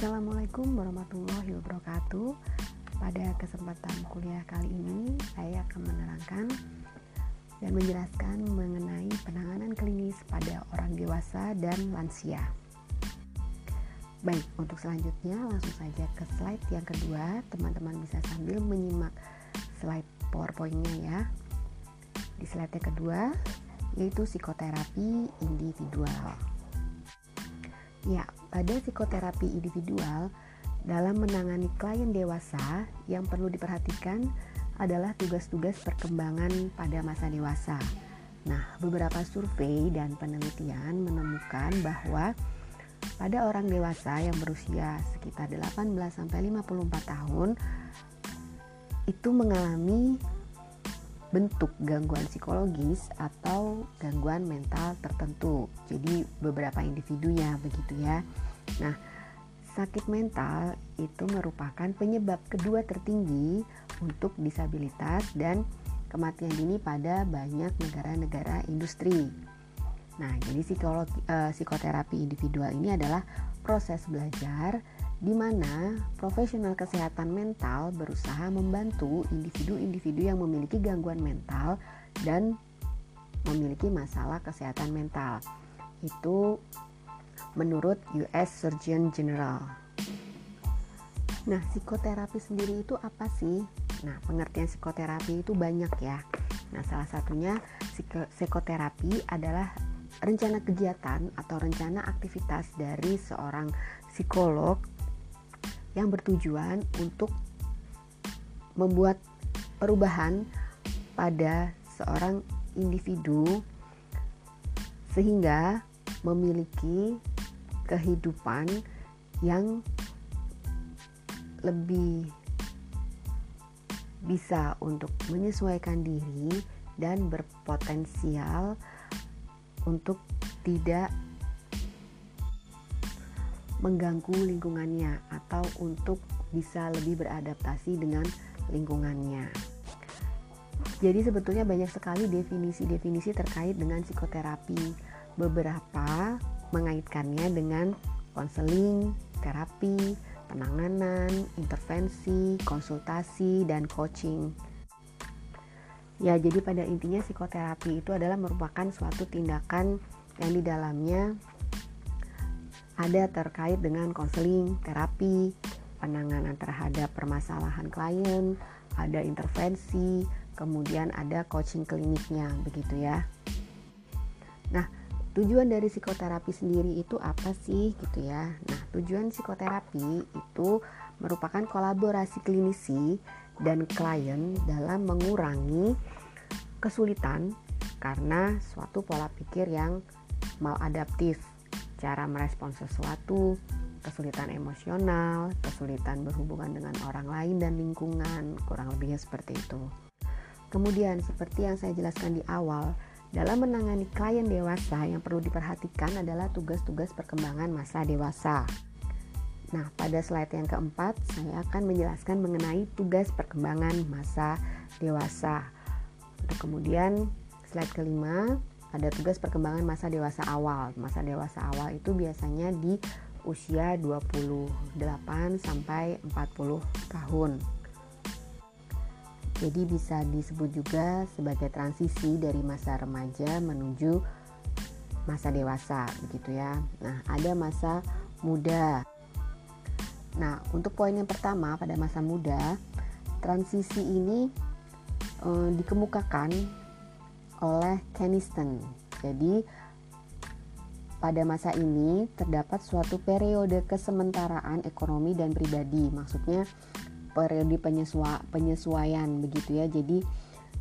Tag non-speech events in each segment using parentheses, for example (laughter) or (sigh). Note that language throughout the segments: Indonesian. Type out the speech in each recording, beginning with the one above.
Assalamualaikum warahmatullahi wabarakatuh. Pada kesempatan kuliah kali ini, saya akan menerangkan dan menjelaskan mengenai penanganan klinis pada orang dewasa dan lansia. Baik, untuk selanjutnya langsung saja ke slide yang kedua. Teman-teman bisa sambil menyimak slide PowerPoint-nya ya. Di slide yang kedua, yaitu psikoterapi individual. Ya, pada psikoterapi individual, dalam menangani klien dewasa yang perlu diperhatikan adalah tugas-tugas perkembangan pada masa dewasa. Nah, beberapa survei dan penelitian menemukan bahwa pada orang dewasa yang berusia sekitar 18 sampai 54 tahun itu mengalami bentuk gangguan psikologis atau gangguan mental tertentu. Jadi beberapa individunya begitu ya. Nah, sakit mental itu merupakan penyebab kedua tertinggi untuk disabilitas dan kematian dini pada banyak negara-negara industri. Nah, jadi psikologi, eh, psikoterapi individual ini adalah proses belajar di mana profesional kesehatan mental berusaha membantu individu-individu yang memiliki gangguan mental dan memiliki masalah kesehatan mental. Itu menurut US Surgeon General. Nah, psikoterapi sendiri itu apa sih? Nah, pengertian psikoterapi itu banyak ya. Nah, salah satunya psikoterapi adalah rencana kegiatan atau rencana aktivitas dari seorang psikolog yang bertujuan untuk membuat perubahan pada seorang individu sehingga memiliki kehidupan yang lebih bisa untuk menyesuaikan diri dan berpotensial untuk tidak mengganggu lingkungannya atau untuk bisa lebih beradaptasi dengan lingkungannya. Jadi sebetulnya banyak sekali definisi-definisi terkait dengan psikoterapi. Beberapa mengaitkannya dengan konseling, terapi, penanganan, intervensi, konsultasi, dan coaching. Ya, jadi pada intinya psikoterapi itu adalah merupakan suatu tindakan yang di dalamnya ada terkait dengan konseling, terapi, penanganan terhadap permasalahan klien, ada intervensi, kemudian ada coaching kliniknya, begitu ya. Nah, tujuan dari psikoterapi sendiri itu apa sih gitu ya? Nah, tujuan psikoterapi itu merupakan kolaborasi klinisi dan klien dalam mengurangi kesulitan karena suatu pola pikir yang maladaptif cara merespon sesuatu, kesulitan emosional, kesulitan berhubungan dengan orang lain dan lingkungan, kurang lebihnya seperti itu. Kemudian, seperti yang saya jelaskan di awal, dalam menangani klien dewasa yang perlu diperhatikan adalah tugas-tugas perkembangan masa dewasa. Nah, pada slide yang keempat, saya akan menjelaskan mengenai tugas perkembangan masa dewasa. Kemudian, slide kelima, ada tugas perkembangan masa dewasa awal. Masa dewasa awal itu biasanya di usia 28 sampai 40 tahun. Jadi bisa disebut juga sebagai transisi dari masa remaja menuju masa dewasa begitu ya. Nah, ada masa muda. Nah, untuk poin yang pertama pada masa muda, transisi ini e, dikemukakan oleh Keniston. Jadi pada masa ini terdapat suatu periode kesementaraan ekonomi dan pribadi. Maksudnya periode penyesua, penyesuaian begitu ya. Jadi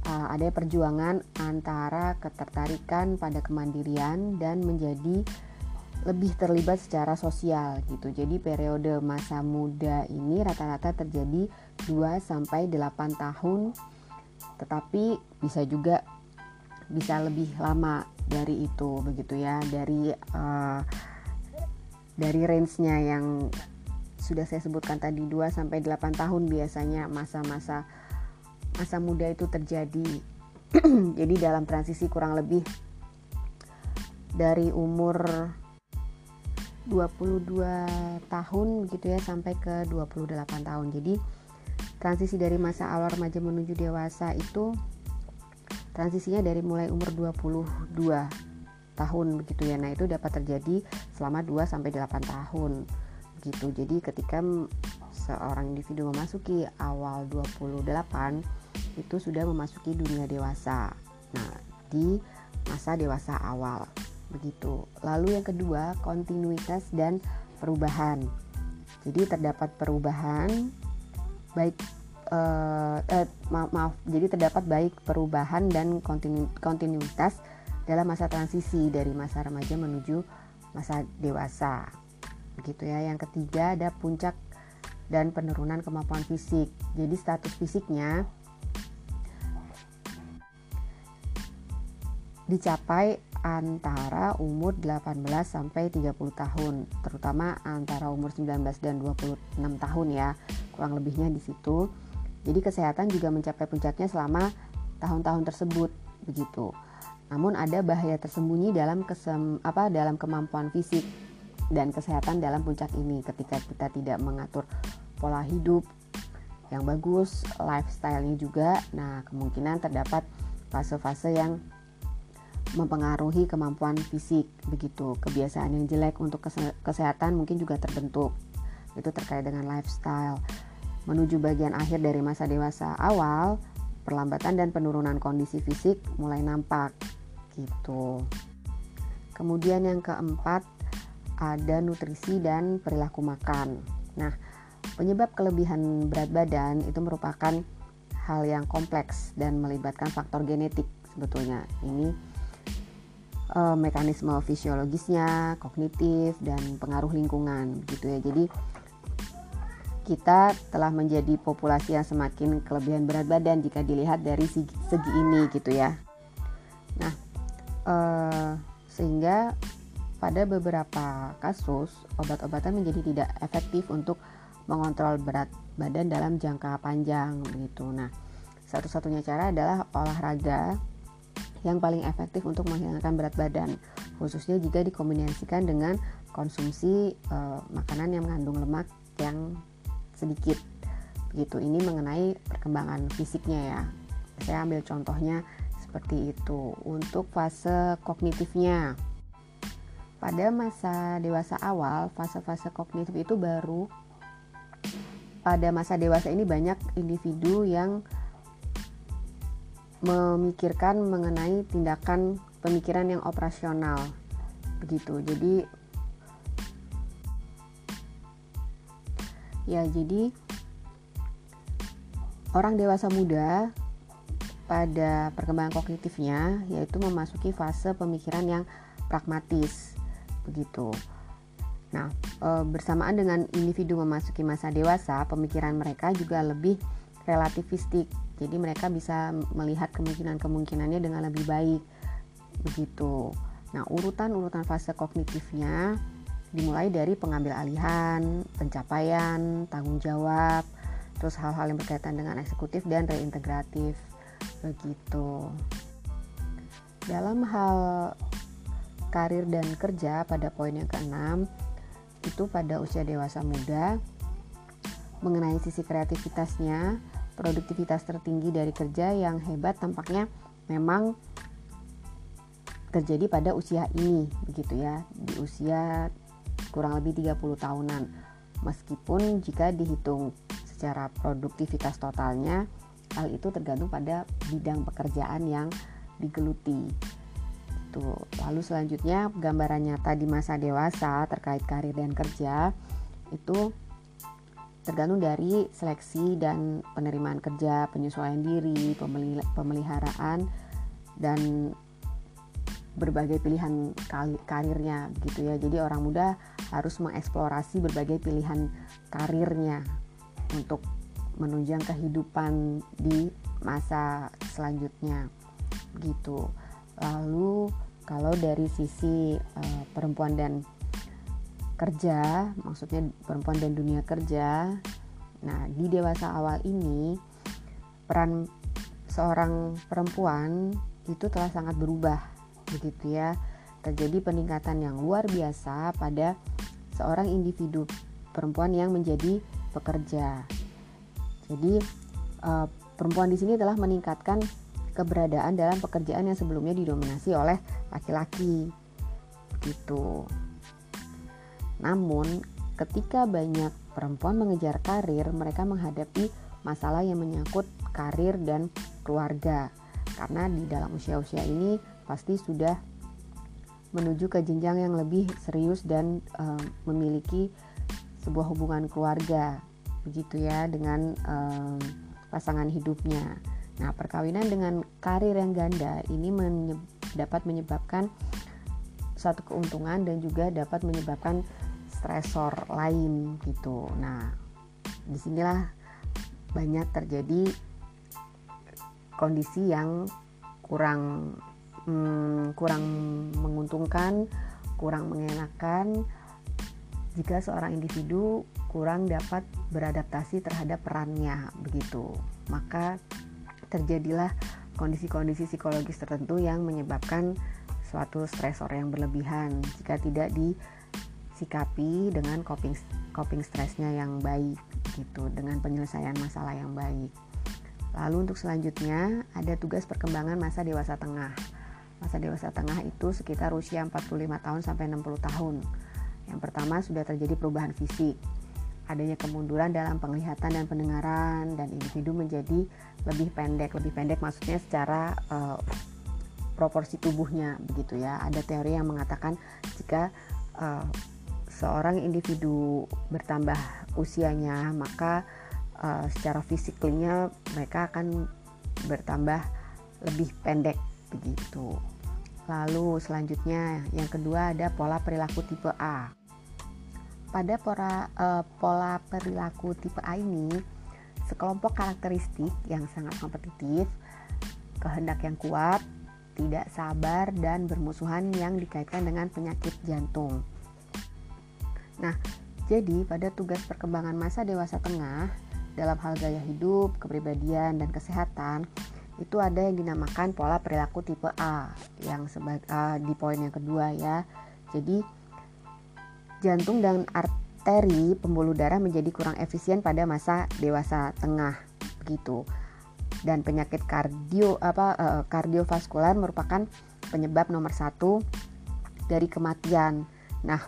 uh, ada perjuangan antara ketertarikan pada kemandirian dan menjadi lebih terlibat secara sosial gitu. Jadi periode masa muda ini rata-rata terjadi 2 sampai 8 tahun. Tetapi bisa juga bisa lebih lama dari itu begitu ya dari uh, dari range-nya yang sudah saya sebutkan tadi 2 sampai 8 tahun biasanya masa-masa masa muda itu terjadi. (clears throat) Jadi dalam transisi kurang lebih dari umur 22 tahun gitu ya sampai ke 28 tahun. Jadi transisi dari masa awal remaja menuju dewasa itu transisinya dari mulai umur 22 tahun begitu ya. Nah, itu dapat terjadi selama 2 sampai 8 tahun. Gitu. Jadi ketika seorang individu memasuki awal 28 itu sudah memasuki dunia dewasa. Nah, di masa dewasa awal begitu. Lalu yang kedua, kontinuitas dan perubahan. Jadi terdapat perubahan baik uh, eh, maaf, maaf jadi terdapat baik perubahan dan kontinu, kontinuitas dalam masa transisi dari masa remaja menuju masa dewasa begitu ya yang ketiga ada puncak dan penurunan kemampuan fisik jadi status fisiknya dicapai antara umur 18 sampai 30 tahun, terutama antara umur 19 dan 26 tahun ya. Kurang lebihnya di situ. Jadi kesehatan juga mencapai puncaknya selama tahun-tahun tersebut begitu. Namun ada bahaya tersembunyi dalam kesem, apa dalam kemampuan fisik dan kesehatan dalam puncak ini ketika kita tidak mengatur pola hidup yang bagus, lifestyle-nya juga. Nah, kemungkinan terdapat fase-fase yang mempengaruhi kemampuan fisik begitu kebiasaan yang jelek untuk kesehatan mungkin juga terbentuk itu terkait dengan lifestyle menuju bagian akhir dari masa dewasa awal perlambatan dan penurunan kondisi fisik mulai nampak gitu. Kemudian yang keempat ada nutrisi dan perilaku makan. Nah penyebab kelebihan berat badan itu merupakan hal yang kompleks dan melibatkan faktor genetik sebetulnya. Ini uh, mekanisme fisiologisnya, kognitif dan pengaruh lingkungan gitu ya. Jadi kita telah menjadi populasi yang semakin kelebihan berat badan jika dilihat dari segi, segi ini gitu ya. Nah, uh, sehingga pada beberapa kasus obat-obatan menjadi tidak efektif untuk mengontrol berat badan dalam jangka panjang gitu. Nah, satu-satunya cara adalah olahraga yang paling efektif untuk menghilangkan berat badan, khususnya jika dikombinasikan dengan konsumsi e, makanan yang mengandung lemak yang sedikit. Begitu ini mengenai perkembangan fisiknya ya. Saya ambil contohnya seperti itu. Untuk fase kognitifnya, pada masa dewasa awal, fase-fase kognitif itu baru pada masa dewasa ini banyak individu yang memikirkan mengenai tindakan pemikiran yang operasional begitu jadi ya jadi orang dewasa muda pada perkembangan kognitifnya yaitu memasuki fase pemikiran yang pragmatis begitu nah e, bersamaan dengan individu memasuki masa dewasa pemikiran mereka juga lebih relativistik jadi mereka bisa melihat kemungkinan-kemungkinannya dengan lebih baik begitu. Nah, urutan-urutan fase kognitifnya dimulai dari pengambil alihan, pencapaian, tanggung jawab, terus hal-hal yang berkaitan dengan eksekutif dan reintegratif begitu. Dalam hal karir dan kerja pada poin yang keenam itu pada usia dewasa muda mengenai sisi kreativitasnya produktivitas tertinggi dari kerja yang hebat tampaknya memang terjadi pada usia ini begitu ya di usia kurang lebih 30 tahunan. Meskipun jika dihitung secara produktivitas totalnya hal itu tergantung pada bidang pekerjaan yang digeluti. Itu lalu selanjutnya gambaran nyata di masa dewasa terkait karir dan kerja itu tergantung dari seleksi dan penerimaan kerja, penyesuaian diri, pemeliharaan dan berbagai pilihan karirnya gitu ya. Jadi orang muda harus mengeksplorasi berbagai pilihan karirnya untuk menunjang kehidupan di masa selanjutnya gitu. Lalu kalau dari sisi uh, perempuan dan kerja, maksudnya perempuan dan dunia kerja. Nah, di dewasa awal ini peran seorang perempuan itu telah sangat berubah begitu ya. Terjadi peningkatan yang luar biasa pada seorang individu perempuan yang menjadi pekerja. Jadi uh, perempuan di sini telah meningkatkan keberadaan dalam pekerjaan yang sebelumnya didominasi oleh laki-laki. Gitu. Namun, ketika banyak perempuan mengejar karir, mereka menghadapi masalah yang menyangkut karir dan keluarga. Karena di dalam usia-usia ini pasti sudah menuju ke jenjang yang lebih serius dan uh, memiliki sebuah hubungan keluarga, begitu ya dengan uh, pasangan hidupnya. Nah, perkawinan dengan karir yang ganda ini menyeb dapat menyebabkan satu keuntungan dan juga dapat menyebabkan stresor lain gitu. Nah, di sinilah banyak terjadi kondisi yang kurang hmm, kurang menguntungkan, kurang mengenakan jika seorang individu kurang dapat beradaptasi terhadap perannya begitu. Maka terjadilah kondisi-kondisi psikologis tertentu yang menyebabkan suatu stresor yang berlebihan jika tidak disikapi dengan coping coping stresnya yang baik gitu dengan penyelesaian masalah yang baik. Lalu untuk selanjutnya ada tugas perkembangan masa dewasa tengah. Masa dewasa tengah itu sekitar usia 45 tahun sampai 60 tahun. Yang pertama sudah terjadi perubahan fisik, adanya kemunduran dalam penglihatan dan pendengaran dan individu menjadi lebih pendek. Lebih pendek maksudnya secara uh, proporsi tubuhnya begitu ya. Ada teori yang mengatakan jika uh, seorang individu bertambah usianya maka uh, secara fisiknya mereka akan bertambah lebih pendek begitu lalu selanjutnya yang kedua ada pola perilaku tipe A pada pola, uh, pola perilaku tipe A ini, sekelompok karakteristik yang sangat kompetitif, kehendak yang kuat, tidak sabar, dan bermusuhan yang dikaitkan dengan penyakit jantung. Nah, jadi pada tugas perkembangan masa dewasa tengah, dalam hal gaya hidup, kepribadian, dan kesehatan, itu ada yang dinamakan pola perilaku tipe A yang uh, di poin yang kedua ya. Jadi jantung dan arteri pembuluh darah menjadi kurang efisien pada masa dewasa tengah begitu. Dan penyakit kardio apa uh, kardiovaskular merupakan penyebab nomor satu dari kematian. Nah,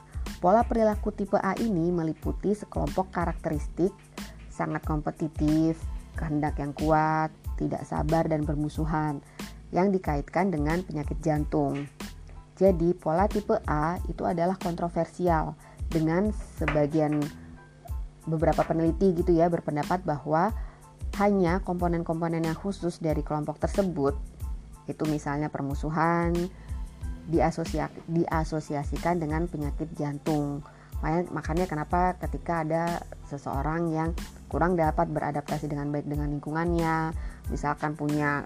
pola perilaku tipe A ini meliputi sekelompok karakteristik sangat kompetitif, kehendak yang kuat, tidak sabar dan bermusuhan yang dikaitkan dengan penyakit jantung. Jadi pola tipe A itu adalah kontroversial dengan sebagian beberapa peneliti gitu ya berpendapat bahwa hanya komponen-komponen yang khusus dari kelompok tersebut itu misalnya permusuhan diasosiasikan dengan penyakit jantung. Makanya kenapa ketika ada seseorang yang kurang dapat beradaptasi dengan baik dengan lingkungannya, misalkan punya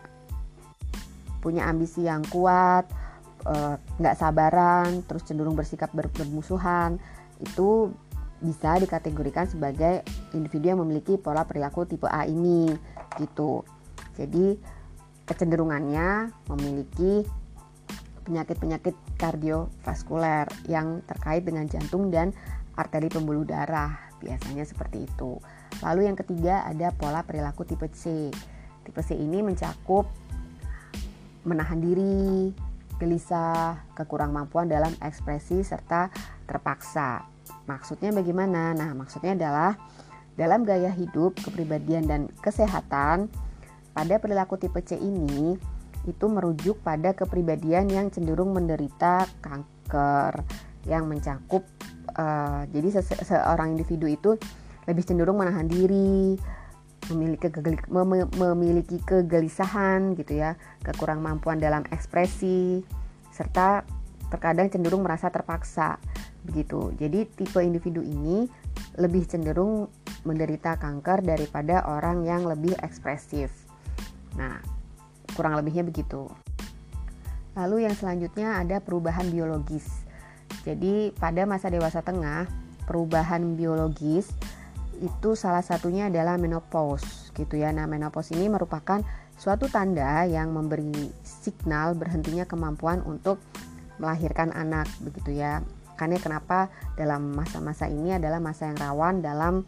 punya ambisi yang kuat, Eh, nggak uh, sabaran, terus cenderung bersikap ber bermusuhan, itu bisa dikategorikan sebagai individu yang memiliki pola perilaku tipe A ini, gitu. Jadi kecenderungannya memiliki penyakit-penyakit kardiovaskuler yang terkait dengan jantung dan arteri pembuluh darah, biasanya seperti itu. Lalu yang ketiga ada pola perilaku tipe C. Tipe C ini mencakup menahan diri, gelisah, kekurang mampuan dalam ekspresi serta terpaksa. Maksudnya bagaimana? Nah, maksudnya adalah dalam gaya hidup, kepribadian dan kesehatan pada perilaku tipe C ini itu merujuk pada kepribadian yang cenderung menderita kanker yang mencakup uh, jadi se seorang individu itu lebih cenderung menahan diri, memiliki mem memiliki kegelisahan gitu ya, kekurang mampuan dalam ekspresi serta terkadang cenderung merasa terpaksa begitu. Jadi tipe individu ini lebih cenderung menderita kanker daripada orang yang lebih ekspresif. Nah, kurang lebihnya begitu. Lalu yang selanjutnya ada perubahan biologis. Jadi pada masa dewasa tengah, perubahan biologis itu salah satunya adalah menopause gitu ya. Nah, menopause ini merupakan suatu tanda yang memberi signal berhentinya kemampuan untuk melahirkan anak begitu ya. Makanya kenapa dalam masa-masa ini adalah masa yang rawan dalam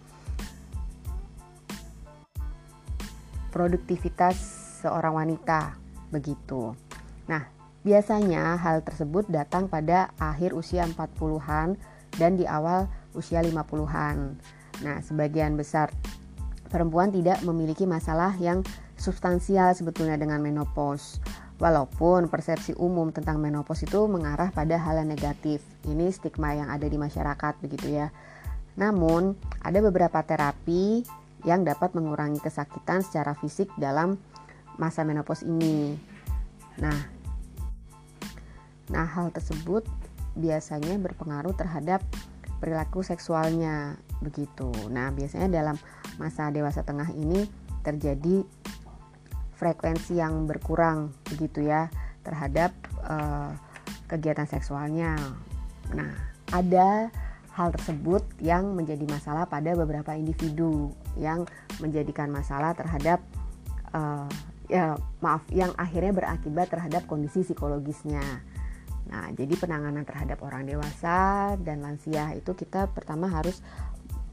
produktivitas seorang wanita begitu. Nah, biasanya hal tersebut datang pada akhir usia 40-an dan di awal usia 50-an. Nah, sebagian besar perempuan tidak memiliki masalah yang substansial sebetulnya dengan menopause. Walaupun persepsi umum tentang menopause itu mengarah pada hal yang negatif. Ini stigma yang ada di masyarakat begitu ya. Namun, ada beberapa terapi yang dapat mengurangi kesakitan secara fisik dalam masa menopause ini. Nah, nah hal tersebut biasanya berpengaruh terhadap perilaku seksualnya begitu. Nah, biasanya dalam masa dewasa tengah ini terjadi frekuensi yang berkurang begitu ya terhadap uh, kegiatan seksualnya. Nah, ada hal tersebut yang menjadi masalah pada beberapa individu yang menjadikan masalah terhadap uh, ya maaf yang akhirnya berakibat terhadap kondisi psikologisnya. Nah, jadi penanganan terhadap orang dewasa dan lansia itu kita pertama harus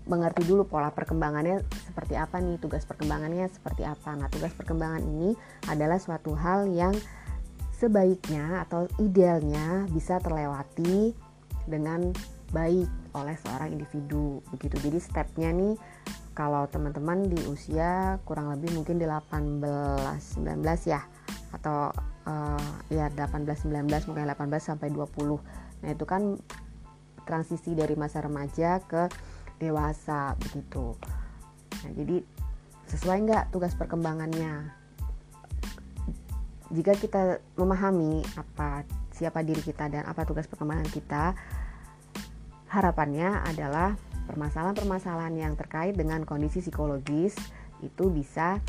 mengerti dulu pola perkembangannya seperti apa nih tugas perkembangannya seperti apa nah tugas perkembangan ini adalah suatu hal yang sebaiknya atau idealnya bisa terlewati dengan baik oleh seorang individu begitu jadi stepnya nih kalau teman-teman di usia kurang lebih mungkin 18 19 ya atau uh, ya 18 19 mungkin 18 sampai 20 nah itu kan transisi dari masa remaja ke dewasa begitu. Nah, jadi sesuai nggak tugas perkembangannya? Jika kita memahami apa siapa diri kita dan apa tugas perkembangan kita, harapannya adalah permasalahan-permasalahan yang terkait dengan kondisi psikologis itu bisa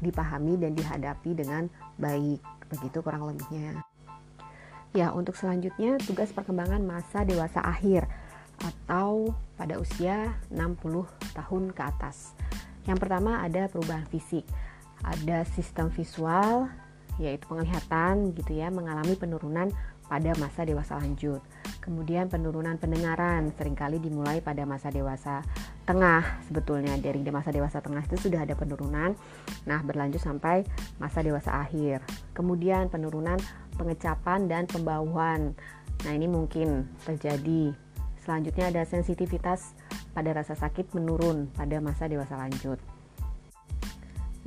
dipahami dan dihadapi dengan baik. Begitu kurang lebihnya. Ya, untuk selanjutnya tugas perkembangan masa dewasa akhir atau pada usia 60 tahun ke atas. Yang pertama ada perubahan fisik. Ada sistem visual yaitu penglihatan gitu ya mengalami penurunan pada masa dewasa lanjut. Kemudian penurunan pendengaran sering kali dimulai pada masa dewasa tengah sebetulnya dari masa dewasa tengah itu sudah ada penurunan. Nah, berlanjut sampai masa dewasa akhir. Kemudian penurunan pengecapan dan pembauhan. Nah, ini mungkin terjadi Selanjutnya ada sensitivitas pada rasa sakit menurun pada masa dewasa lanjut.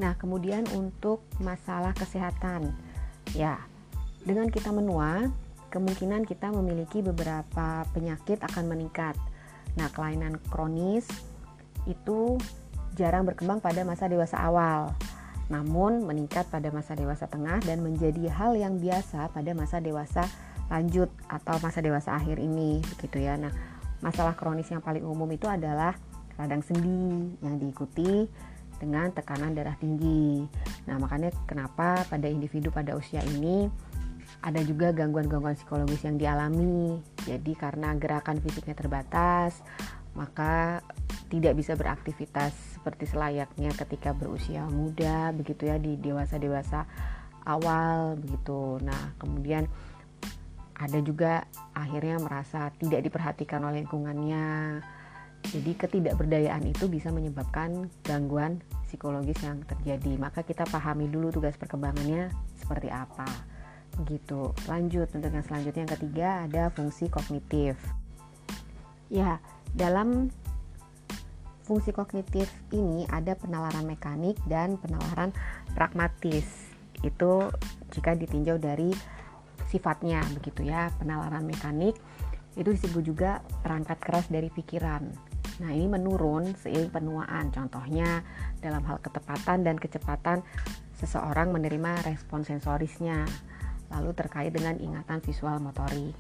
Nah, kemudian untuk masalah kesehatan. Ya, dengan kita menua, kemungkinan kita memiliki beberapa penyakit akan meningkat. Nah, kelainan kronis itu jarang berkembang pada masa dewasa awal, namun meningkat pada masa dewasa tengah dan menjadi hal yang biasa pada masa dewasa lanjut atau masa dewasa akhir ini gitu ya. Nah, masalah kronis yang paling umum itu adalah radang sendi yang diikuti dengan tekanan darah tinggi. Nah, makanya kenapa pada individu pada usia ini ada juga gangguan-gangguan psikologis yang dialami. Jadi karena gerakan fisiknya terbatas, maka tidak bisa beraktivitas seperti selayaknya ketika berusia muda begitu ya di dewasa-dewasa awal begitu. Nah, kemudian ada juga akhirnya merasa tidak diperhatikan oleh lingkungannya. Jadi ketidakberdayaan itu bisa menyebabkan gangguan psikologis yang terjadi. Maka kita pahami dulu tugas perkembangannya seperti apa. Begitu. Lanjut untuk yang selanjutnya yang ketiga ada fungsi kognitif. Ya, dalam fungsi kognitif ini ada penalaran mekanik dan penalaran pragmatis. Itu jika ditinjau dari sifatnya begitu ya penalaran mekanik itu disebut juga perangkat keras dari pikiran nah ini menurun seiring penuaan contohnya dalam hal ketepatan dan kecepatan seseorang menerima respon sensorisnya lalu terkait dengan ingatan visual motorik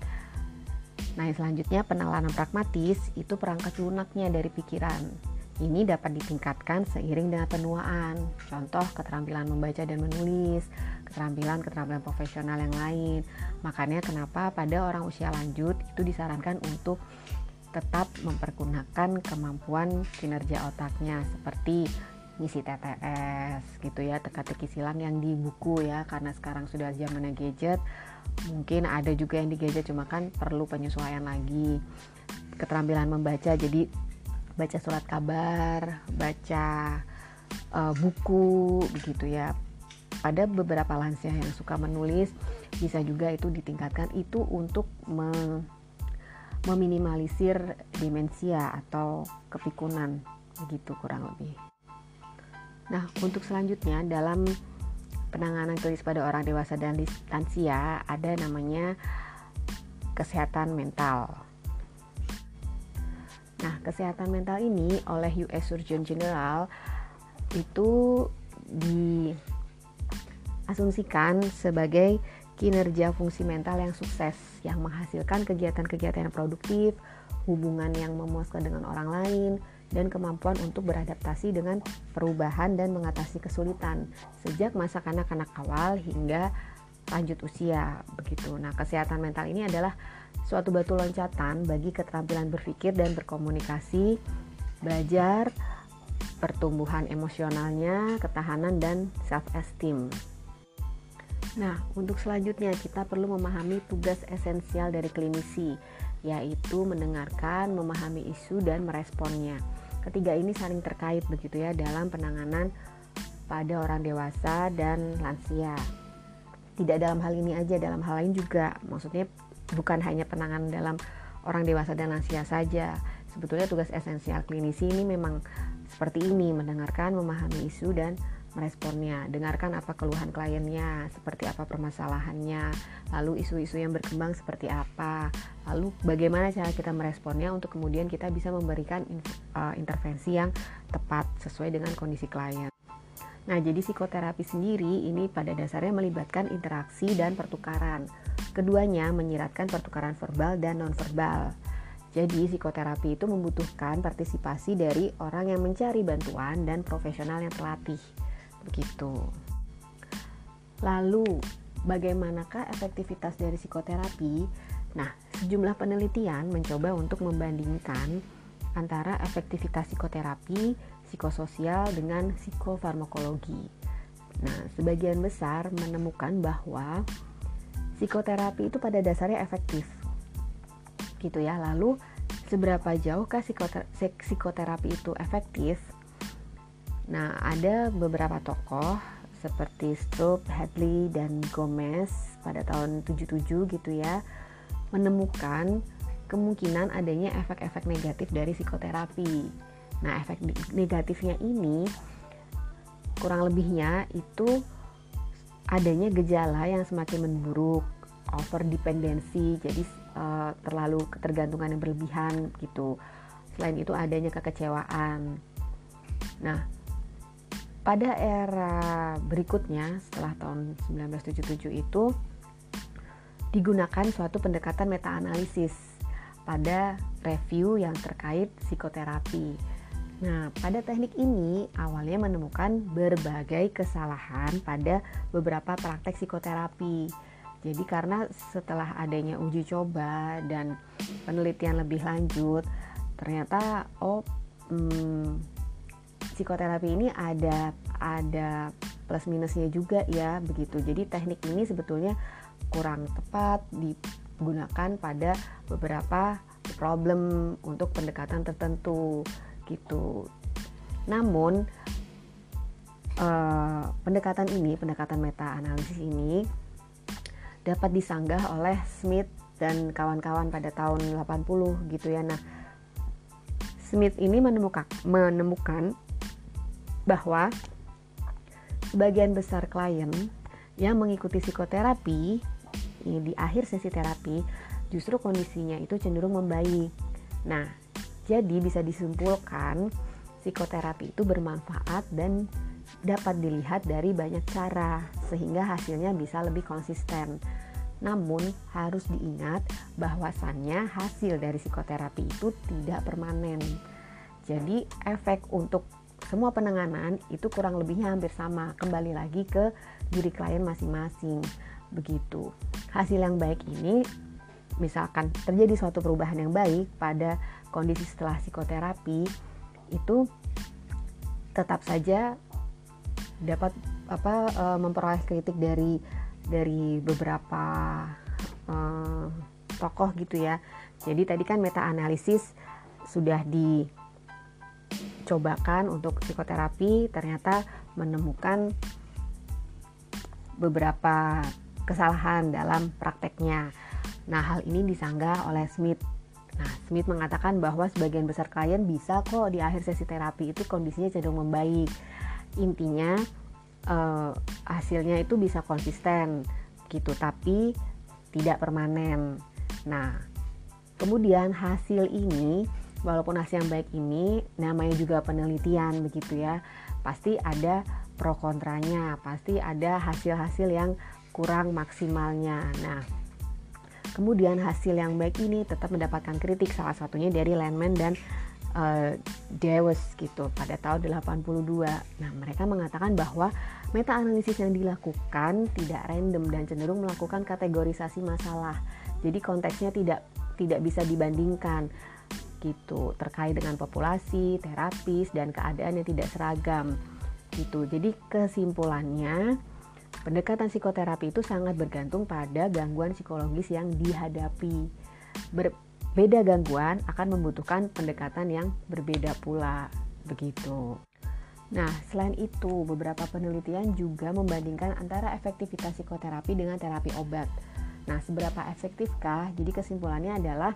Nah, yang selanjutnya penalaran pragmatis itu perangkat lunaknya dari pikiran. Ini dapat ditingkatkan seiring dengan penuaan. Contoh keterampilan membaca dan menulis, keterampilan-keterampilan profesional yang lain. Makanya kenapa pada orang usia lanjut itu disarankan untuk tetap mempergunakan kemampuan kinerja otaknya seperti ngisi TTS gitu ya teka-teki silang yang di buku ya karena sekarang sudah zamannya gadget. Mungkin ada juga yang digeser cuma kan perlu penyesuaian lagi keterampilan membaca. Jadi baca surat kabar baca uh, buku begitu ya. Pada beberapa lansia yang suka menulis bisa juga itu ditingkatkan. Itu untuk me meminimalisir demensia atau kepikunan begitu kurang lebih. Nah, untuk selanjutnya dalam penanganan klinis pada orang dewasa dan lansia ada namanya kesehatan mental. Nah, kesehatan mental ini oleh US Surgeon General itu diasumsikan sebagai kinerja fungsi mental yang sukses yang menghasilkan kegiatan-kegiatan yang produktif, hubungan yang memuaskan dengan orang lain, dan kemampuan untuk beradaptasi dengan perubahan dan mengatasi kesulitan sejak masa kanak-kanak awal hingga lanjut usia begitu. Nah, kesehatan mental ini adalah suatu batu loncatan bagi keterampilan berpikir dan berkomunikasi, belajar, pertumbuhan emosionalnya, ketahanan dan self esteem. Nah, untuk selanjutnya kita perlu memahami tugas esensial dari klinisi, yaitu mendengarkan, memahami isu dan meresponnya. Ketiga ini saling terkait begitu ya dalam penanganan pada orang dewasa dan lansia. Tidak dalam hal ini aja, dalam hal lain juga. Maksudnya bukan hanya penanganan dalam orang dewasa dan lansia saja. Sebetulnya tugas esensial klinisi ini memang seperti ini, mendengarkan, memahami isu dan meresponnya. Dengarkan apa keluhan kliennya, seperti apa permasalahannya, lalu isu-isu yang berkembang seperti apa, lalu bagaimana cara kita meresponnya untuk kemudian kita bisa memberikan uh, intervensi yang tepat sesuai dengan kondisi klien. Nah, jadi psikoterapi sendiri ini pada dasarnya melibatkan interaksi dan pertukaran. Keduanya menyiratkan pertukaran verbal dan nonverbal. Jadi, psikoterapi itu membutuhkan partisipasi dari orang yang mencari bantuan dan profesional yang terlatih begitu. Lalu, bagaimanakah efektivitas dari psikoterapi? Nah, sejumlah penelitian mencoba untuk membandingkan antara efektivitas psikoterapi, psikososial dengan psikofarmakologi. Nah, sebagian besar menemukan bahwa psikoterapi itu pada dasarnya efektif. Gitu ya. Lalu seberapa jauhkah psikoterapi itu efektif? Nah, ada beberapa tokoh seperti Stroop, Hadley, dan Gomez pada tahun 77 gitu ya menemukan kemungkinan adanya efek-efek negatif dari psikoterapi. Nah, efek negatifnya ini kurang lebihnya itu adanya gejala yang semakin memburuk, over dependency, jadi uh, terlalu ketergantungan yang berlebihan gitu. Selain itu adanya kekecewaan. Nah, pada era berikutnya setelah tahun 1977 itu digunakan suatu pendekatan meta-analisis pada review yang terkait psikoterapi. Nah, pada teknik ini awalnya menemukan berbagai kesalahan pada beberapa praktek psikoterapi. Jadi karena setelah adanya uji coba dan penelitian lebih lanjut, ternyata oh hmm, psikoterapi ini ada ada plus minusnya juga ya begitu. Jadi teknik ini sebetulnya kurang tepat digunakan pada beberapa problem untuk pendekatan tertentu gitu. Namun eh, pendekatan ini, pendekatan meta analisis ini dapat disanggah oleh Smith dan kawan-kawan pada tahun 80 gitu ya. Nah, Smith ini menemukan menemukan bahwa sebagian besar klien yang mengikuti psikoterapi di akhir sesi terapi justru kondisinya itu cenderung membaik. Nah, jadi bisa disimpulkan psikoterapi itu bermanfaat dan dapat dilihat dari banyak cara sehingga hasilnya bisa lebih konsisten. Namun harus diingat bahwasannya hasil dari psikoterapi itu tidak permanen. Jadi efek untuk semua penanganan itu kurang lebihnya hampir sama. Kembali lagi ke diri klien masing-masing. Begitu. Hasil yang baik ini misalkan terjadi suatu perubahan yang baik pada kondisi setelah psikoterapi itu tetap saja dapat apa e, memperoleh kritik dari dari beberapa uh, tokoh gitu ya. Jadi tadi kan meta analisis sudah dicobakan untuk psikoterapi ternyata menemukan beberapa kesalahan dalam prakteknya. Nah, hal ini disanggah oleh Smith. Nah, Smith mengatakan bahwa sebagian besar klien bisa kok di akhir sesi terapi itu kondisinya cenderung membaik. Intinya eh, hasilnya itu bisa konsisten gitu, tapi tidak permanen. Nah, kemudian hasil ini walaupun hasil yang baik ini namanya juga penelitian begitu ya pasti ada pro kontranya pasti ada hasil-hasil yang kurang maksimalnya. Nah kemudian hasil yang baik ini tetap mendapatkan kritik salah satunya dari Landman dan uh, Dewes gitu pada tahun 82 nah mereka mengatakan bahwa meta analisis yang dilakukan tidak random dan cenderung melakukan kategorisasi masalah. Jadi konteksnya tidak tidak bisa dibandingkan gitu terkait dengan populasi, terapis dan keadaan yang tidak seragam gitu. Jadi kesimpulannya pendekatan psikoterapi itu sangat bergantung pada gangguan psikologis yang dihadapi. Berbeda gangguan akan membutuhkan pendekatan yang berbeda pula begitu. Nah, selain itu, beberapa penelitian juga membandingkan antara efektivitas psikoterapi dengan terapi obat. Nah, seberapa efektifkah? Jadi kesimpulannya adalah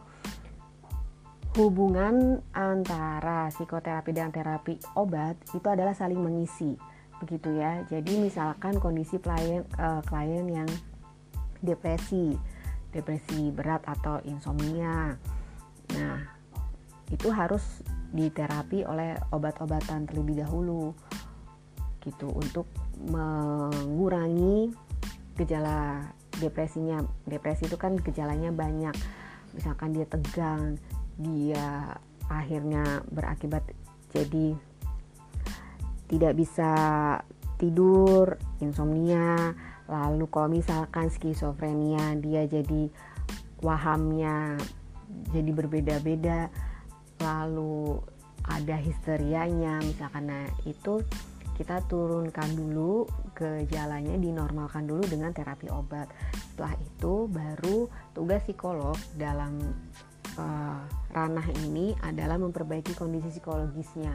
hubungan antara psikoterapi dan terapi obat itu adalah saling mengisi begitu ya. Jadi misalkan kondisi klien uh, klien yang depresi depresi berat atau insomnia. Nah itu harus diterapi oleh obat-obatan terlebih dahulu gitu untuk mengurangi gejala depresinya. Depresi itu kan gejalanya banyak. Misalkan dia tegang dia akhirnya berakibat jadi tidak bisa tidur, insomnia, lalu kalau misalkan skizofrenia dia jadi wahamnya jadi berbeda-beda, lalu ada histerianya misalkan. Nah itu kita turunkan dulu ke jalannya dinormalkan dulu dengan terapi obat. Setelah itu baru tugas psikolog dalam uh, ranah ini adalah memperbaiki kondisi psikologisnya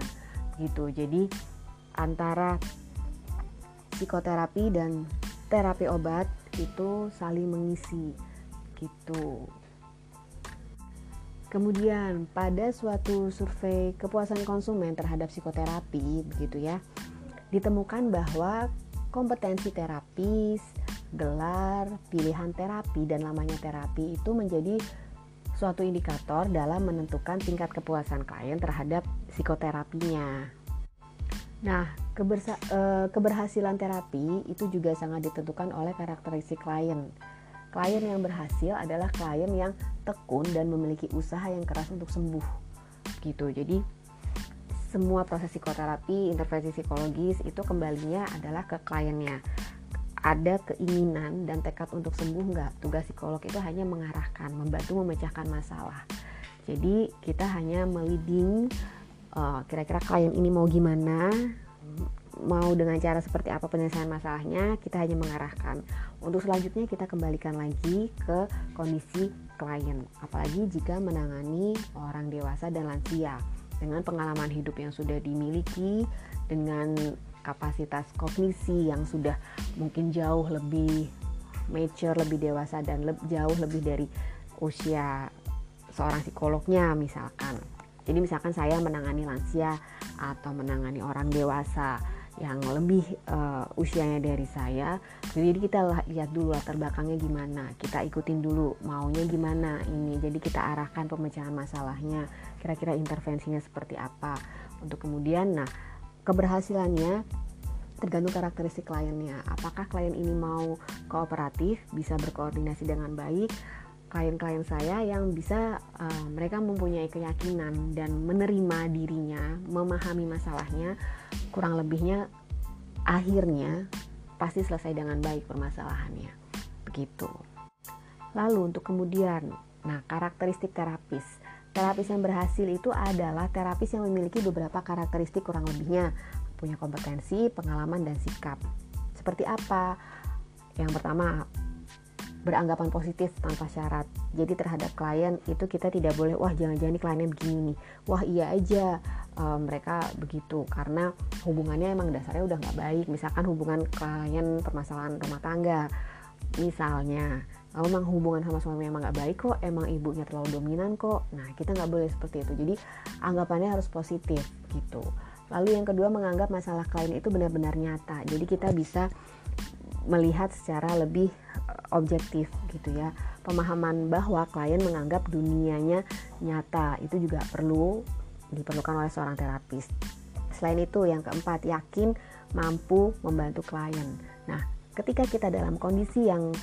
gitu. Jadi antara psikoterapi dan terapi obat itu saling mengisi gitu. Kemudian pada suatu survei kepuasan konsumen terhadap psikoterapi begitu ya ditemukan bahwa kompetensi terapis gelar, pilihan terapi dan lamanya terapi itu menjadi suatu indikator dalam menentukan tingkat kepuasan klien terhadap psikoterapinya. Nah, e, keberhasilan terapi itu juga sangat ditentukan oleh karakteristik klien. Klien yang berhasil adalah klien yang tekun dan memiliki usaha yang keras untuk sembuh. Gitu. Jadi semua proses psikoterapi, intervensi psikologis itu kembalinya adalah ke kliennya ada keinginan dan tekad untuk sembuh nggak? Tugas psikolog itu hanya mengarahkan membantu memecahkan masalah. Jadi kita hanya meliding uh, kira-kira klien ini mau gimana mau dengan cara seperti apa penyelesaian masalahnya kita hanya mengarahkan. Untuk selanjutnya kita kembalikan lagi ke kondisi klien apalagi jika menangani orang dewasa dan lansia. Dengan pengalaman hidup yang sudah dimiliki dengan kapasitas kognisi yang sudah mungkin jauh lebih mature, lebih dewasa dan le jauh lebih dari usia seorang psikolognya misalkan. Jadi misalkan saya menangani lansia atau menangani orang dewasa yang lebih uh, usianya dari saya, jadi kita lihat dulu latar belakangnya gimana, kita ikutin dulu maunya gimana ini, jadi kita arahkan pemecahan masalahnya, kira-kira intervensinya seperti apa, untuk kemudian nah keberhasilannya tergantung karakteristik kliennya. Apakah klien ini mau kooperatif, bisa berkoordinasi dengan baik? Klien-klien saya yang bisa uh, mereka mempunyai keyakinan dan menerima dirinya, memahami masalahnya, kurang lebihnya akhirnya pasti selesai dengan baik permasalahannya. Begitu. Lalu untuk kemudian, nah karakteristik terapis. Terapis yang berhasil itu adalah terapis yang memiliki beberapa karakteristik kurang lebihnya punya kompetensi, pengalaman dan sikap. Seperti apa? Yang pertama, beranggapan positif tanpa syarat. Jadi terhadap klien itu kita tidak boleh wah jangan-jangan ini kliennya begini nih. Wah iya aja uh, mereka begitu karena hubungannya emang dasarnya udah nggak baik. Misalkan hubungan klien permasalahan rumah tangga misalnya kalau memang hubungan sama suami emang nggak baik kok emang ibunya terlalu dominan kok nah kita nggak boleh seperti itu. Jadi anggapannya harus positif gitu. Lalu yang kedua menganggap masalah klien itu benar-benar nyata. Jadi kita bisa melihat secara lebih eh, objektif gitu ya. Pemahaman bahwa klien menganggap dunianya nyata itu juga perlu diperlukan oleh seorang terapis. Selain itu yang keempat yakin mampu membantu klien. Nah ketika kita dalam kondisi yang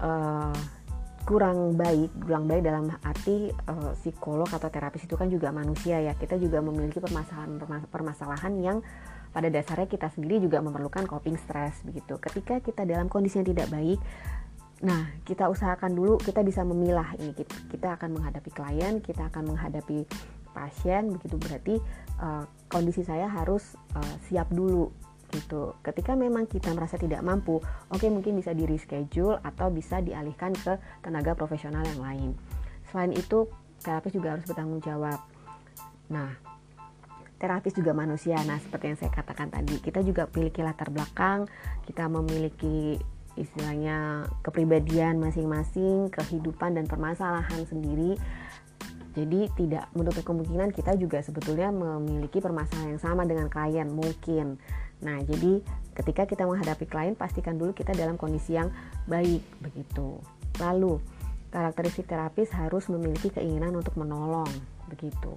uh, kurang baik, kurang baik dalam arti uh, psikolog atau terapis itu kan juga manusia ya. Kita juga memiliki permasalahan-permasalahan yang pada dasarnya kita sendiri juga memerlukan coping stress begitu. Ketika kita dalam kondisi yang tidak baik, nah kita usahakan dulu kita bisa memilah ini. Kita akan menghadapi klien, kita akan menghadapi pasien begitu berarti uh, kondisi saya harus uh, siap dulu gitu. Ketika memang kita merasa tidak mampu, oke okay, mungkin bisa di reschedule atau bisa dialihkan ke tenaga profesional yang lain. Selain itu, terapis juga harus bertanggung jawab. Nah, terapis juga manusia. Nah, seperti yang saya katakan tadi, kita juga memiliki latar belakang, kita memiliki istilahnya kepribadian masing-masing, kehidupan dan permasalahan sendiri. Jadi tidak menutup kemungkinan kita juga sebetulnya memiliki permasalahan yang sama dengan klien mungkin. Nah, jadi ketika kita menghadapi klien, pastikan dulu kita dalam kondisi yang baik begitu. Lalu, karakteristik terapis harus memiliki keinginan untuk menolong begitu.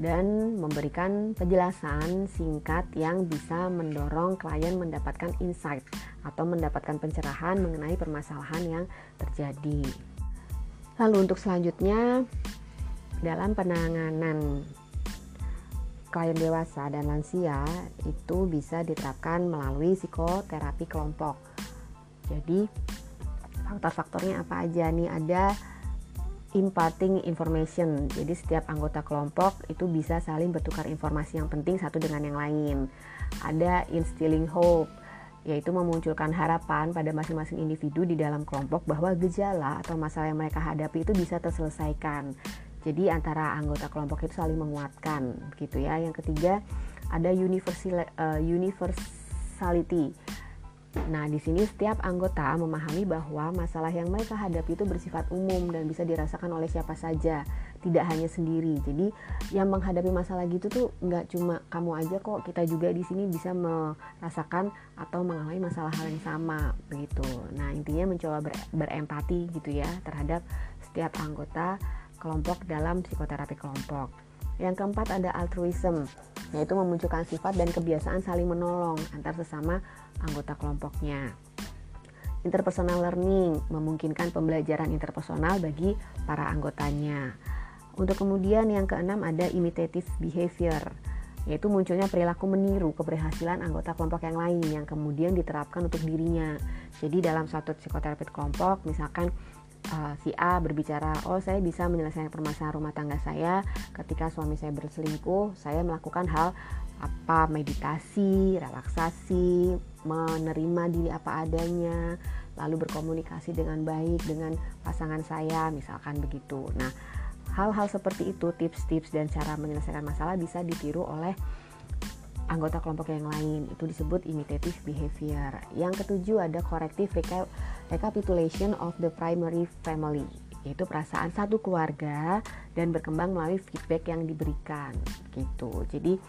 Dan memberikan penjelasan singkat yang bisa mendorong klien mendapatkan insight atau mendapatkan pencerahan mengenai permasalahan yang terjadi. Lalu untuk selanjutnya dalam penanganan klien dewasa dan lansia itu bisa diterapkan melalui psikoterapi kelompok. Jadi faktor-faktornya apa aja nih? Ada imparting information. Jadi setiap anggota kelompok itu bisa saling bertukar informasi yang penting satu dengan yang lain. Ada instilling hope yaitu memunculkan harapan pada masing-masing individu di dalam kelompok bahwa gejala atau masalah yang mereka hadapi itu bisa terselesaikan. Jadi antara anggota kelompok itu saling menguatkan gitu ya. Yang ketiga ada universal, uh, universality. Nah, di sini setiap anggota memahami bahwa masalah yang mereka hadapi itu bersifat umum dan bisa dirasakan oleh siapa saja, tidak hanya sendiri. Jadi, yang menghadapi masalah gitu tuh nggak cuma kamu aja kok, kita juga di sini bisa merasakan atau mengalami masalah hal yang sama begitu. Nah, intinya mencoba ber, berempati gitu ya terhadap setiap anggota kelompok dalam psikoterapi kelompok. Yang keempat ada altruism, yaitu memunculkan sifat dan kebiasaan saling menolong antar sesama anggota kelompoknya. Interpersonal learning memungkinkan pembelajaran interpersonal bagi para anggotanya. Untuk kemudian yang keenam ada imitative behavior, yaitu munculnya perilaku meniru keberhasilan anggota kelompok yang lain yang kemudian diterapkan untuk dirinya. Jadi dalam suatu psikoterapi kelompok, misalkan uh, si A berbicara, oh saya bisa menyelesaikan permasalahan rumah tangga saya ketika suami saya berselingkuh, saya melakukan hal apa meditasi, relaksasi, menerima diri apa adanya, lalu berkomunikasi dengan baik dengan pasangan saya, misalkan begitu. Nah, hal-hal seperti itu, tips-tips dan cara menyelesaikan masalah bisa ditiru oleh anggota kelompok yang lain. Itu disebut imitative behavior. Yang ketujuh ada corrective recapitulation of the primary family yaitu perasaan satu keluarga dan berkembang melalui feedback yang diberikan gitu. Jadi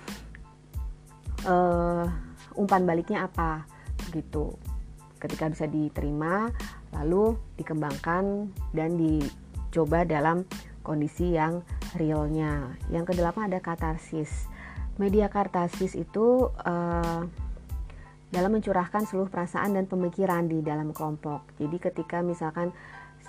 uh, umpan baliknya apa gitu. Ketika bisa diterima lalu dikembangkan dan dicoba dalam kondisi yang realnya. Yang kedelapan ada katarsis Media kartasis itu uh, dalam mencurahkan seluruh perasaan dan pemikiran di dalam kelompok. Jadi ketika misalkan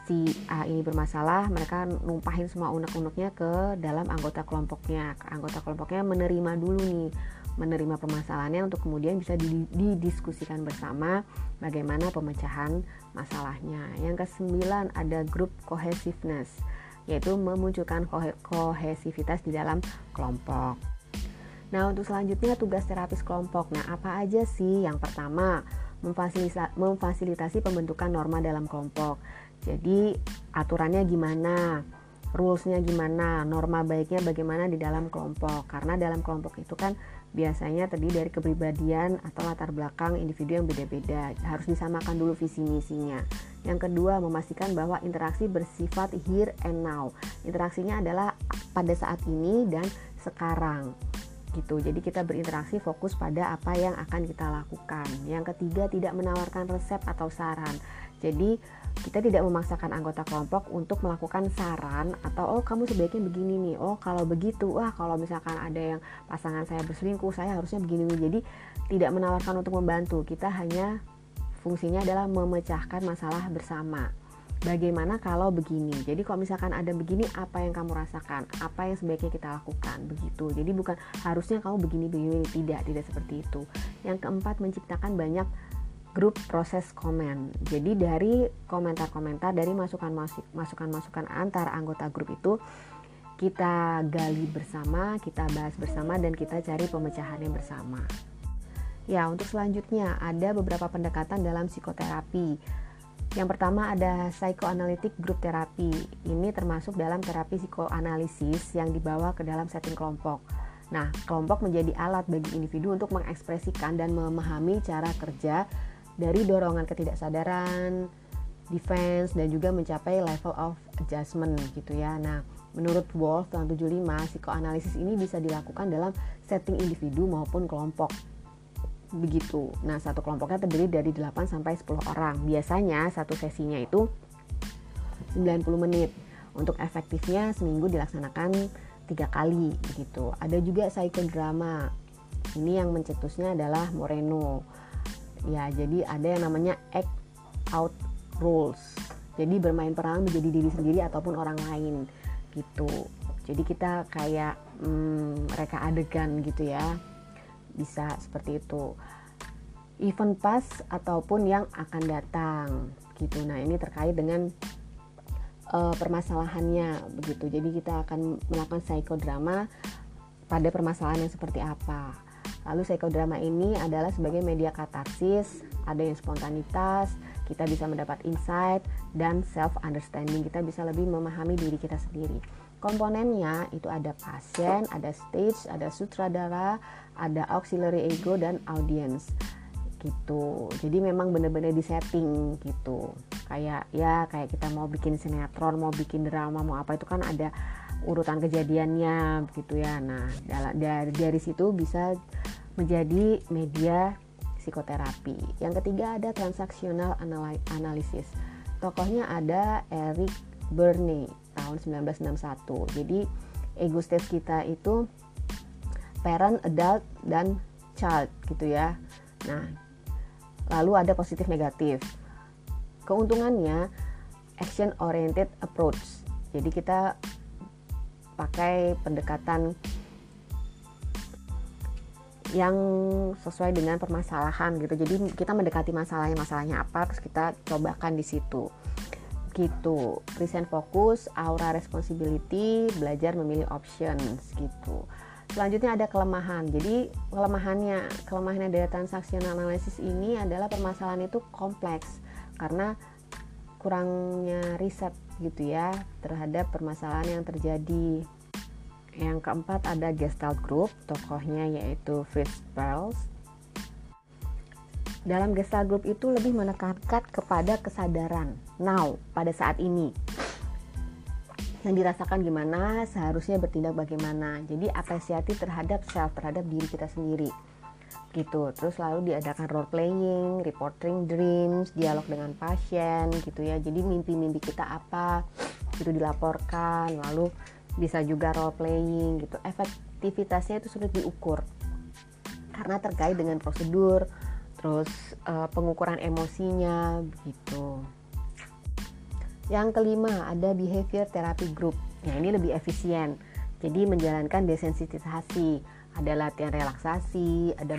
si A ini bermasalah, mereka numpahin semua unek-uneknya ke dalam anggota kelompoknya. Anggota kelompoknya menerima dulu nih, menerima permasalahannya untuk kemudian bisa didiskusikan bersama bagaimana pemecahan masalahnya. Yang kesembilan ada group cohesiveness, yaitu memunculkan kohesivitas di dalam kelompok. Nah, untuk selanjutnya tugas terapis kelompok. Nah, apa aja sih? Yang pertama, memfasilitasi pembentukan norma dalam kelompok. Jadi aturannya gimana, rulesnya gimana, norma baiknya bagaimana di dalam kelompok. Karena dalam kelompok itu kan biasanya terdiri dari kepribadian atau latar belakang individu yang beda-beda. Harus disamakan dulu visi misinya. Yang kedua, memastikan bahwa interaksi bersifat here and now. Interaksinya adalah pada saat ini dan sekarang gitu. Jadi kita berinteraksi fokus pada apa yang akan kita lakukan. Yang ketiga, tidak menawarkan resep atau saran. Jadi kita tidak memaksakan anggota kelompok untuk melakukan saran atau oh kamu sebaiknya begini nih. Oh kalau begitu, wah kalau misalkan ada yang pasangan saya berselingkuh, saya harusnya begini nih. Jadi tidak menawarkan untuk membantu. Kita hanya fungsinya adalah memecahkan masalah bersama bagaimana kalau begini? Jadi kalau misalkan ada begini apa yang kamu rasakan? Apa yang sebaiknya kita lakukan? Begitu. Jadi bukan harusnya kamu begini begini tidak tidak seperti itu. Yang keempat menciptakan banyak grup proses komen. Jadi dari komentar-komentar dari masukan-masukan antar anggota grup itu kita gali bersama, kita bahas bersama dan kita cari pemecahannya bersama. Ya, untuk selanjutnya ada beberapa pendekatan dalam psikoterapi yang pertama ada psychoanalytic group therapy. Ini termasuk dalam terapi psikoanalisis yang dibawa ke dalam setting kelompok. Nah, kelompok menjadi alat bagi individu untuk mengekspresikan dan memahami cara kerja dari dorongan ketidaksadaran, defense dan juga mencapai level of adjustment gitu ya. Nah, menurut Wolf tahun 75, psikoanalisis ini bisa dilakukan dalam setting individu maupun kelompok begitu. Nah, satu kelompoknya terdiri dari 8 sampai 10 orang. Biasanya satu sesinya itu 90 menit. Untuk efektifnya seminggu dilaksanakan tiga kali begitu. Ada juga psychodrama. Ini yang mencetusnya adalah Moreno. Ya, jadi ada yang namanya act out rules. Jadi bermain peran menjadi diri sendiri ataupun orang lain gitu. Jadi kita kayak hmm, mereka adegan gitu ya bisa seperti itu. Event pas ataupun yang akan datang gitu. Nah ini terkait dengan uh, permasalahannya begitu. Jadi kita akan melakukan psikodrama pada permasalahan yang seperti apa. Lalu psikodrama ini adalah sebagai media katarsis ada yang spontanitas kita bisa mendapat insight dan self understanding kita bisa lebih memahami diri kita sendiri. Komponennya itu ada pasien, ada stage, ada sutradara, ada auxiliary ego dan audience gitu. Jadi memang benar-benar di setting gitu. Kayak ya kayak kita mau bikin sinetron, mau bikin drama, mau apa itu kan ada urutan kejadiannya gitu ya. Nah, dari dari situ bisa menjadi media psikoterapi. Yang ketiga ada transaksional analisis. Tokohnya ada Eric Berne tahun 1961. Jadi ego state kita itu parent, adult, dan child gitu ya. Nah, lalu ada positif negatif. Keuntungannya action oriented approach. Jadi kita pakai pendekatan yang sesuai dengan permasalahan gitu. Jadi kita mendekati masalahnya masalahnya apa terus kita cobakan di situ gitu present fokus aura responsibility belajar memilih options gitu selanjutnya ada kelemahan. Jadi kelemahannya kelemahannya dari transaksional analisis ini adalah permasalahan itu kompleks karena kurangnya riset gitu ya terhadap permasalahan yang terjadi. Yang keempat ada Gestalt Group tokohnya yaitu Fritz Perls. Dalam Gestalt Group itu lebih menekankan kepada kesadaran. Now pada saat ini yang dirasakan gimana seharusnya bertindak bagaimana. Jadi apresiatif terhadap self terhadap diri kita sendiri. Gitu. Terus lalu diadakan role playing reporting dreams dialog dengan pasien gitu ya. Jadi mimpi-mimpi kita apa itu dilaporkan. Lalu bisa juga role playing gitu. Efektivitasnya itu sulit diukur. Karena terkait dengan prosedur terus uh, pengukuran emosinya gitu. Yang kelima ada behavior therapy group. Nah ini lebih efisien. Jadi menjalankan desensitisasi, ada latihan relaksasi, ada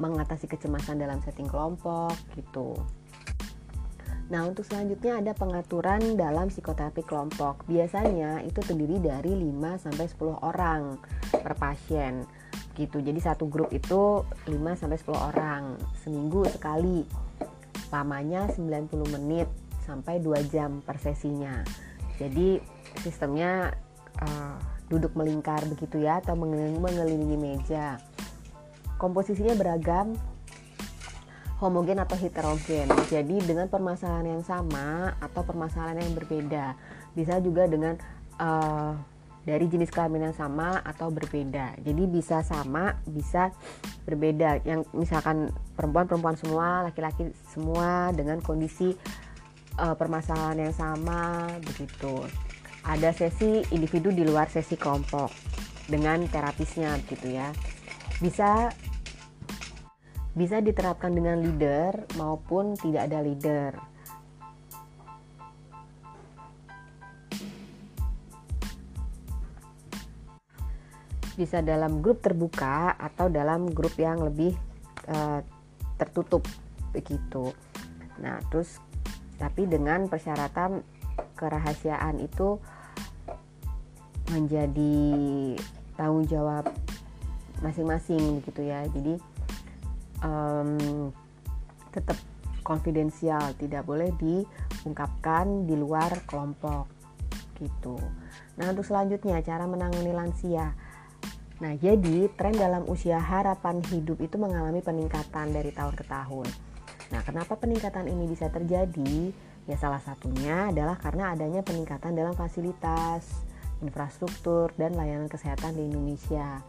mengatasi kecemasan dalam setting kelompok gitu. Nah, untuk selanjutnya ada pengaturan dalam psikoterapi kelompok. Biasanya itu terdiri dari 5 sampai 10 orang per pasien. gitu jadi satu grup itu 5 sampai 10 orang seminggu sekali lamanya 90 menit sampai 2 jam per sesinya jadi sistemnya uh, duduk melingkar begitu ya atau mengelilingi meja komposisinya beragam homogen atau heterogen. Jadi dengan permasalahan yang sama atau permasalahan yang berbeda. Bisa juga dengan uh, dari jenis kelamin yang sama atau berbeda. Jadi bisa sama, bisa berbeda. Yang misalkan perempuan-perempuan semua, laki-laki semua dengan kondisi uh, permasalahan yang sama begitu. Ada sesi individu di luar sesi kelompok dengan terapisnya gitu ya. Bisa bisa diterapkan dengan leader maupun tidak ada leader. Bisa dalam grup terbuka atau dalam grup yang lebih uh, tertutup begitu. Nah, terus tapi dengan persyaratan kerahasiaan itu menjadi tanggung jawab masing-masing gitu ya. Jadi um, tetap konfidensial, tidak boleh diungkapkan di luar kelompok gitu. Nah, untuk selanjutnya cara menangani lansia. Nah, jadi tren dalam usia harapan hidup itu mengalami peningkatan dari tahun ke tahun. Nah, kenapa peningkatan ini bisa terjadi? Ya salah satunya adalah karena adanya peningkatan dalam fasilitas, infrastruktur dan layanan kesehatan di Indonesia.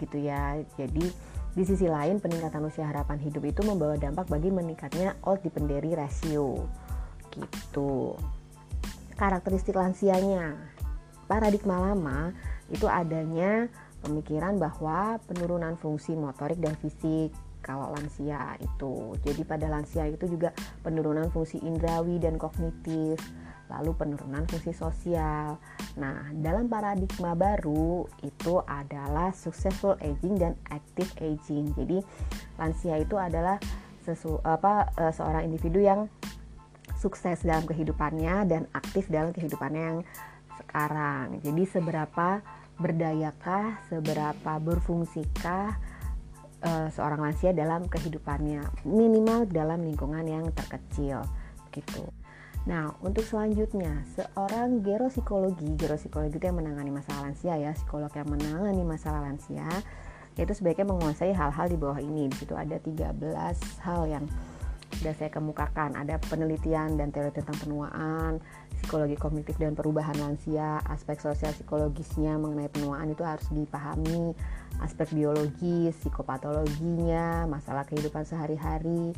Gitu ya. Jadi di sisi lain, peningkatan usia harapan hidup itu membawa dampak bagi meningkatnya old dependere ratio. Gitu. Karakteristik lansianya. Paradigma lama itu adanya pemikiran bahwa penurunan fungsi motorik dan fisik kalau lansia itu. Jadi pada lansia itu juga penurunan fungsi indrawi dan kognitif lalu penurunan fungsi sosial. Nah, dalam paradigma baru itu adalah successful aging dan active aging. Jadi, lansia itu adalah sesu, apa e, seorang individu yang sukses dalam kehidupannya dan aktif dalam kehidupannya yang sekarang. Jadi, seberapa berdayakah, seberapa berfungsikah e, seorang lansia dalam kehidupannya, minimal dalam lingkungan yang terkecil gitu. Nah, untuk selanjutnya, seorang geropsikologi, geropsikologi itu yang menangani masalah lansia ya, psikolog yang menangani masalah lansia, itu sebaiknya menguasai hal-hal di bawah ini. Di situ ada 13 hal yang sudah saya kemukakan. Ada penelitian dan teori tentang penuaan, psikologi kognitif dan perubahan lansia, aspek sosial psikologisnya mengenai penuaan itu harus dipahami, aspek biologis, psikopatologinya, masalah kehidupan sehari-hari,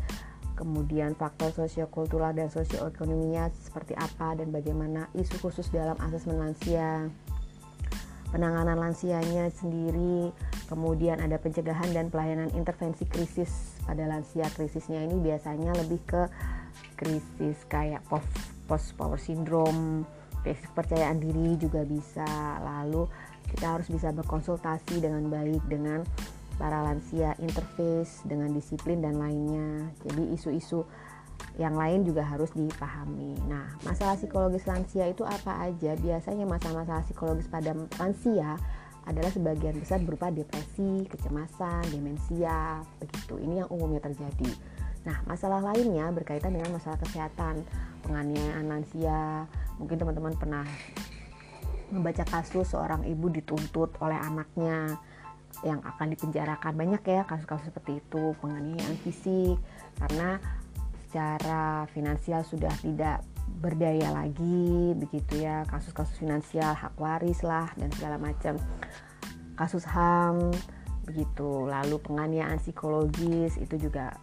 kemudian faktor sosiokultural dan sosioekonominya seperti apa dan bagaimana isu khusus dalam asesmen lansia. Penanganan lansianya sendiri kemudian ada pencegahan dan pelayanan intervensi krisis. Pada lansia krisisnya ini biasanya lebih ke krisis kayak post, post power syndrome kepercayaan diri juga bisa lalu kita harus bisa berkonsultasi dengan baik dengan para lansia interface dengan disiplin dan lainnya. Jadi isu-isu yang lain juga harus dipahami. Nah, masalah psikologis lansia itu apa aja? Biasanya masalah-masalah psikologis pada lansia adalah sebagian besar berupa depresi, kecemasan, demensia, begitu. Ini yang umumnya terjadi. Nah, masalah lainnya berkaitan dengan masalah kesehatan, penganiayaan lansia. Mungkin teman-teman pernah membaca kasus seorang ibu dituntut oleh anaknya yang akan dipenjarakan. Banyak ya kasus-kasus seperti itu penganiayaan fisik karena secara finansial sudah tidak berdaya lagi begitu ya. Kasus-kasus finansial hak waris lah dan segala macam. Kasus HAM begitu. Lalu penganiayaan psikologis itu juga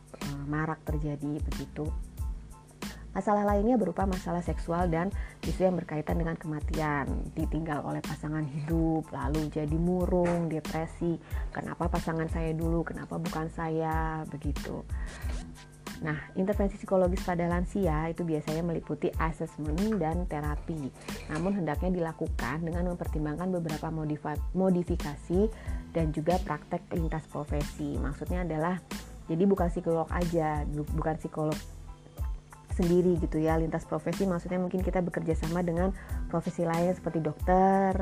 marak terjadi begitu Masalah lainnya berupa masalah seksual dan isu yang berkaitan dengan kematian, ditinggal oleh pasangan hidup, lalu jadi murung, depresi, kenapa pasangan saya dulu, kenapa bukan saya, begitu. Nah, intervensi psikologis pada lansia itu biasanya meliputi asesmen dan terapi. Namun hendaknya dilakukan dengan mempertimbangkan beberapa modifikasi dan juga praktek lintas profesi. Maksudnya adalah jadi bukan psikolog aja, bukan psikolog sendiri gitu ya lintas profesi maksudnya mungkin kita bekerja sama dengan profesi lain seperti dokter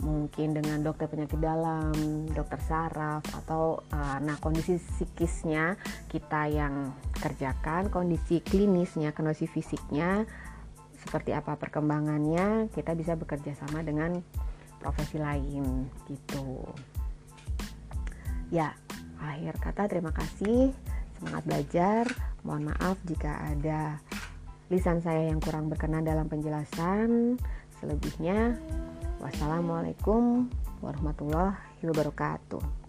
mungkin dengan dokter penyakit dalam, dokter saraf atau uh, nah kondisi psikisnya kita yang kerjakan, kondisi klinisnya, kondisi fisiknya seperti apa perkembangannya, kita bisa bekerja sama dengan profesi lain gitu. Ya, akhir kata terima kasih, semangat belajar. Mohon maaf jika ada lisan saya yang kurang berkenan dalam penjelasan. Selebihnya Wassalamualaikum warahmatullahi wabarakatuh.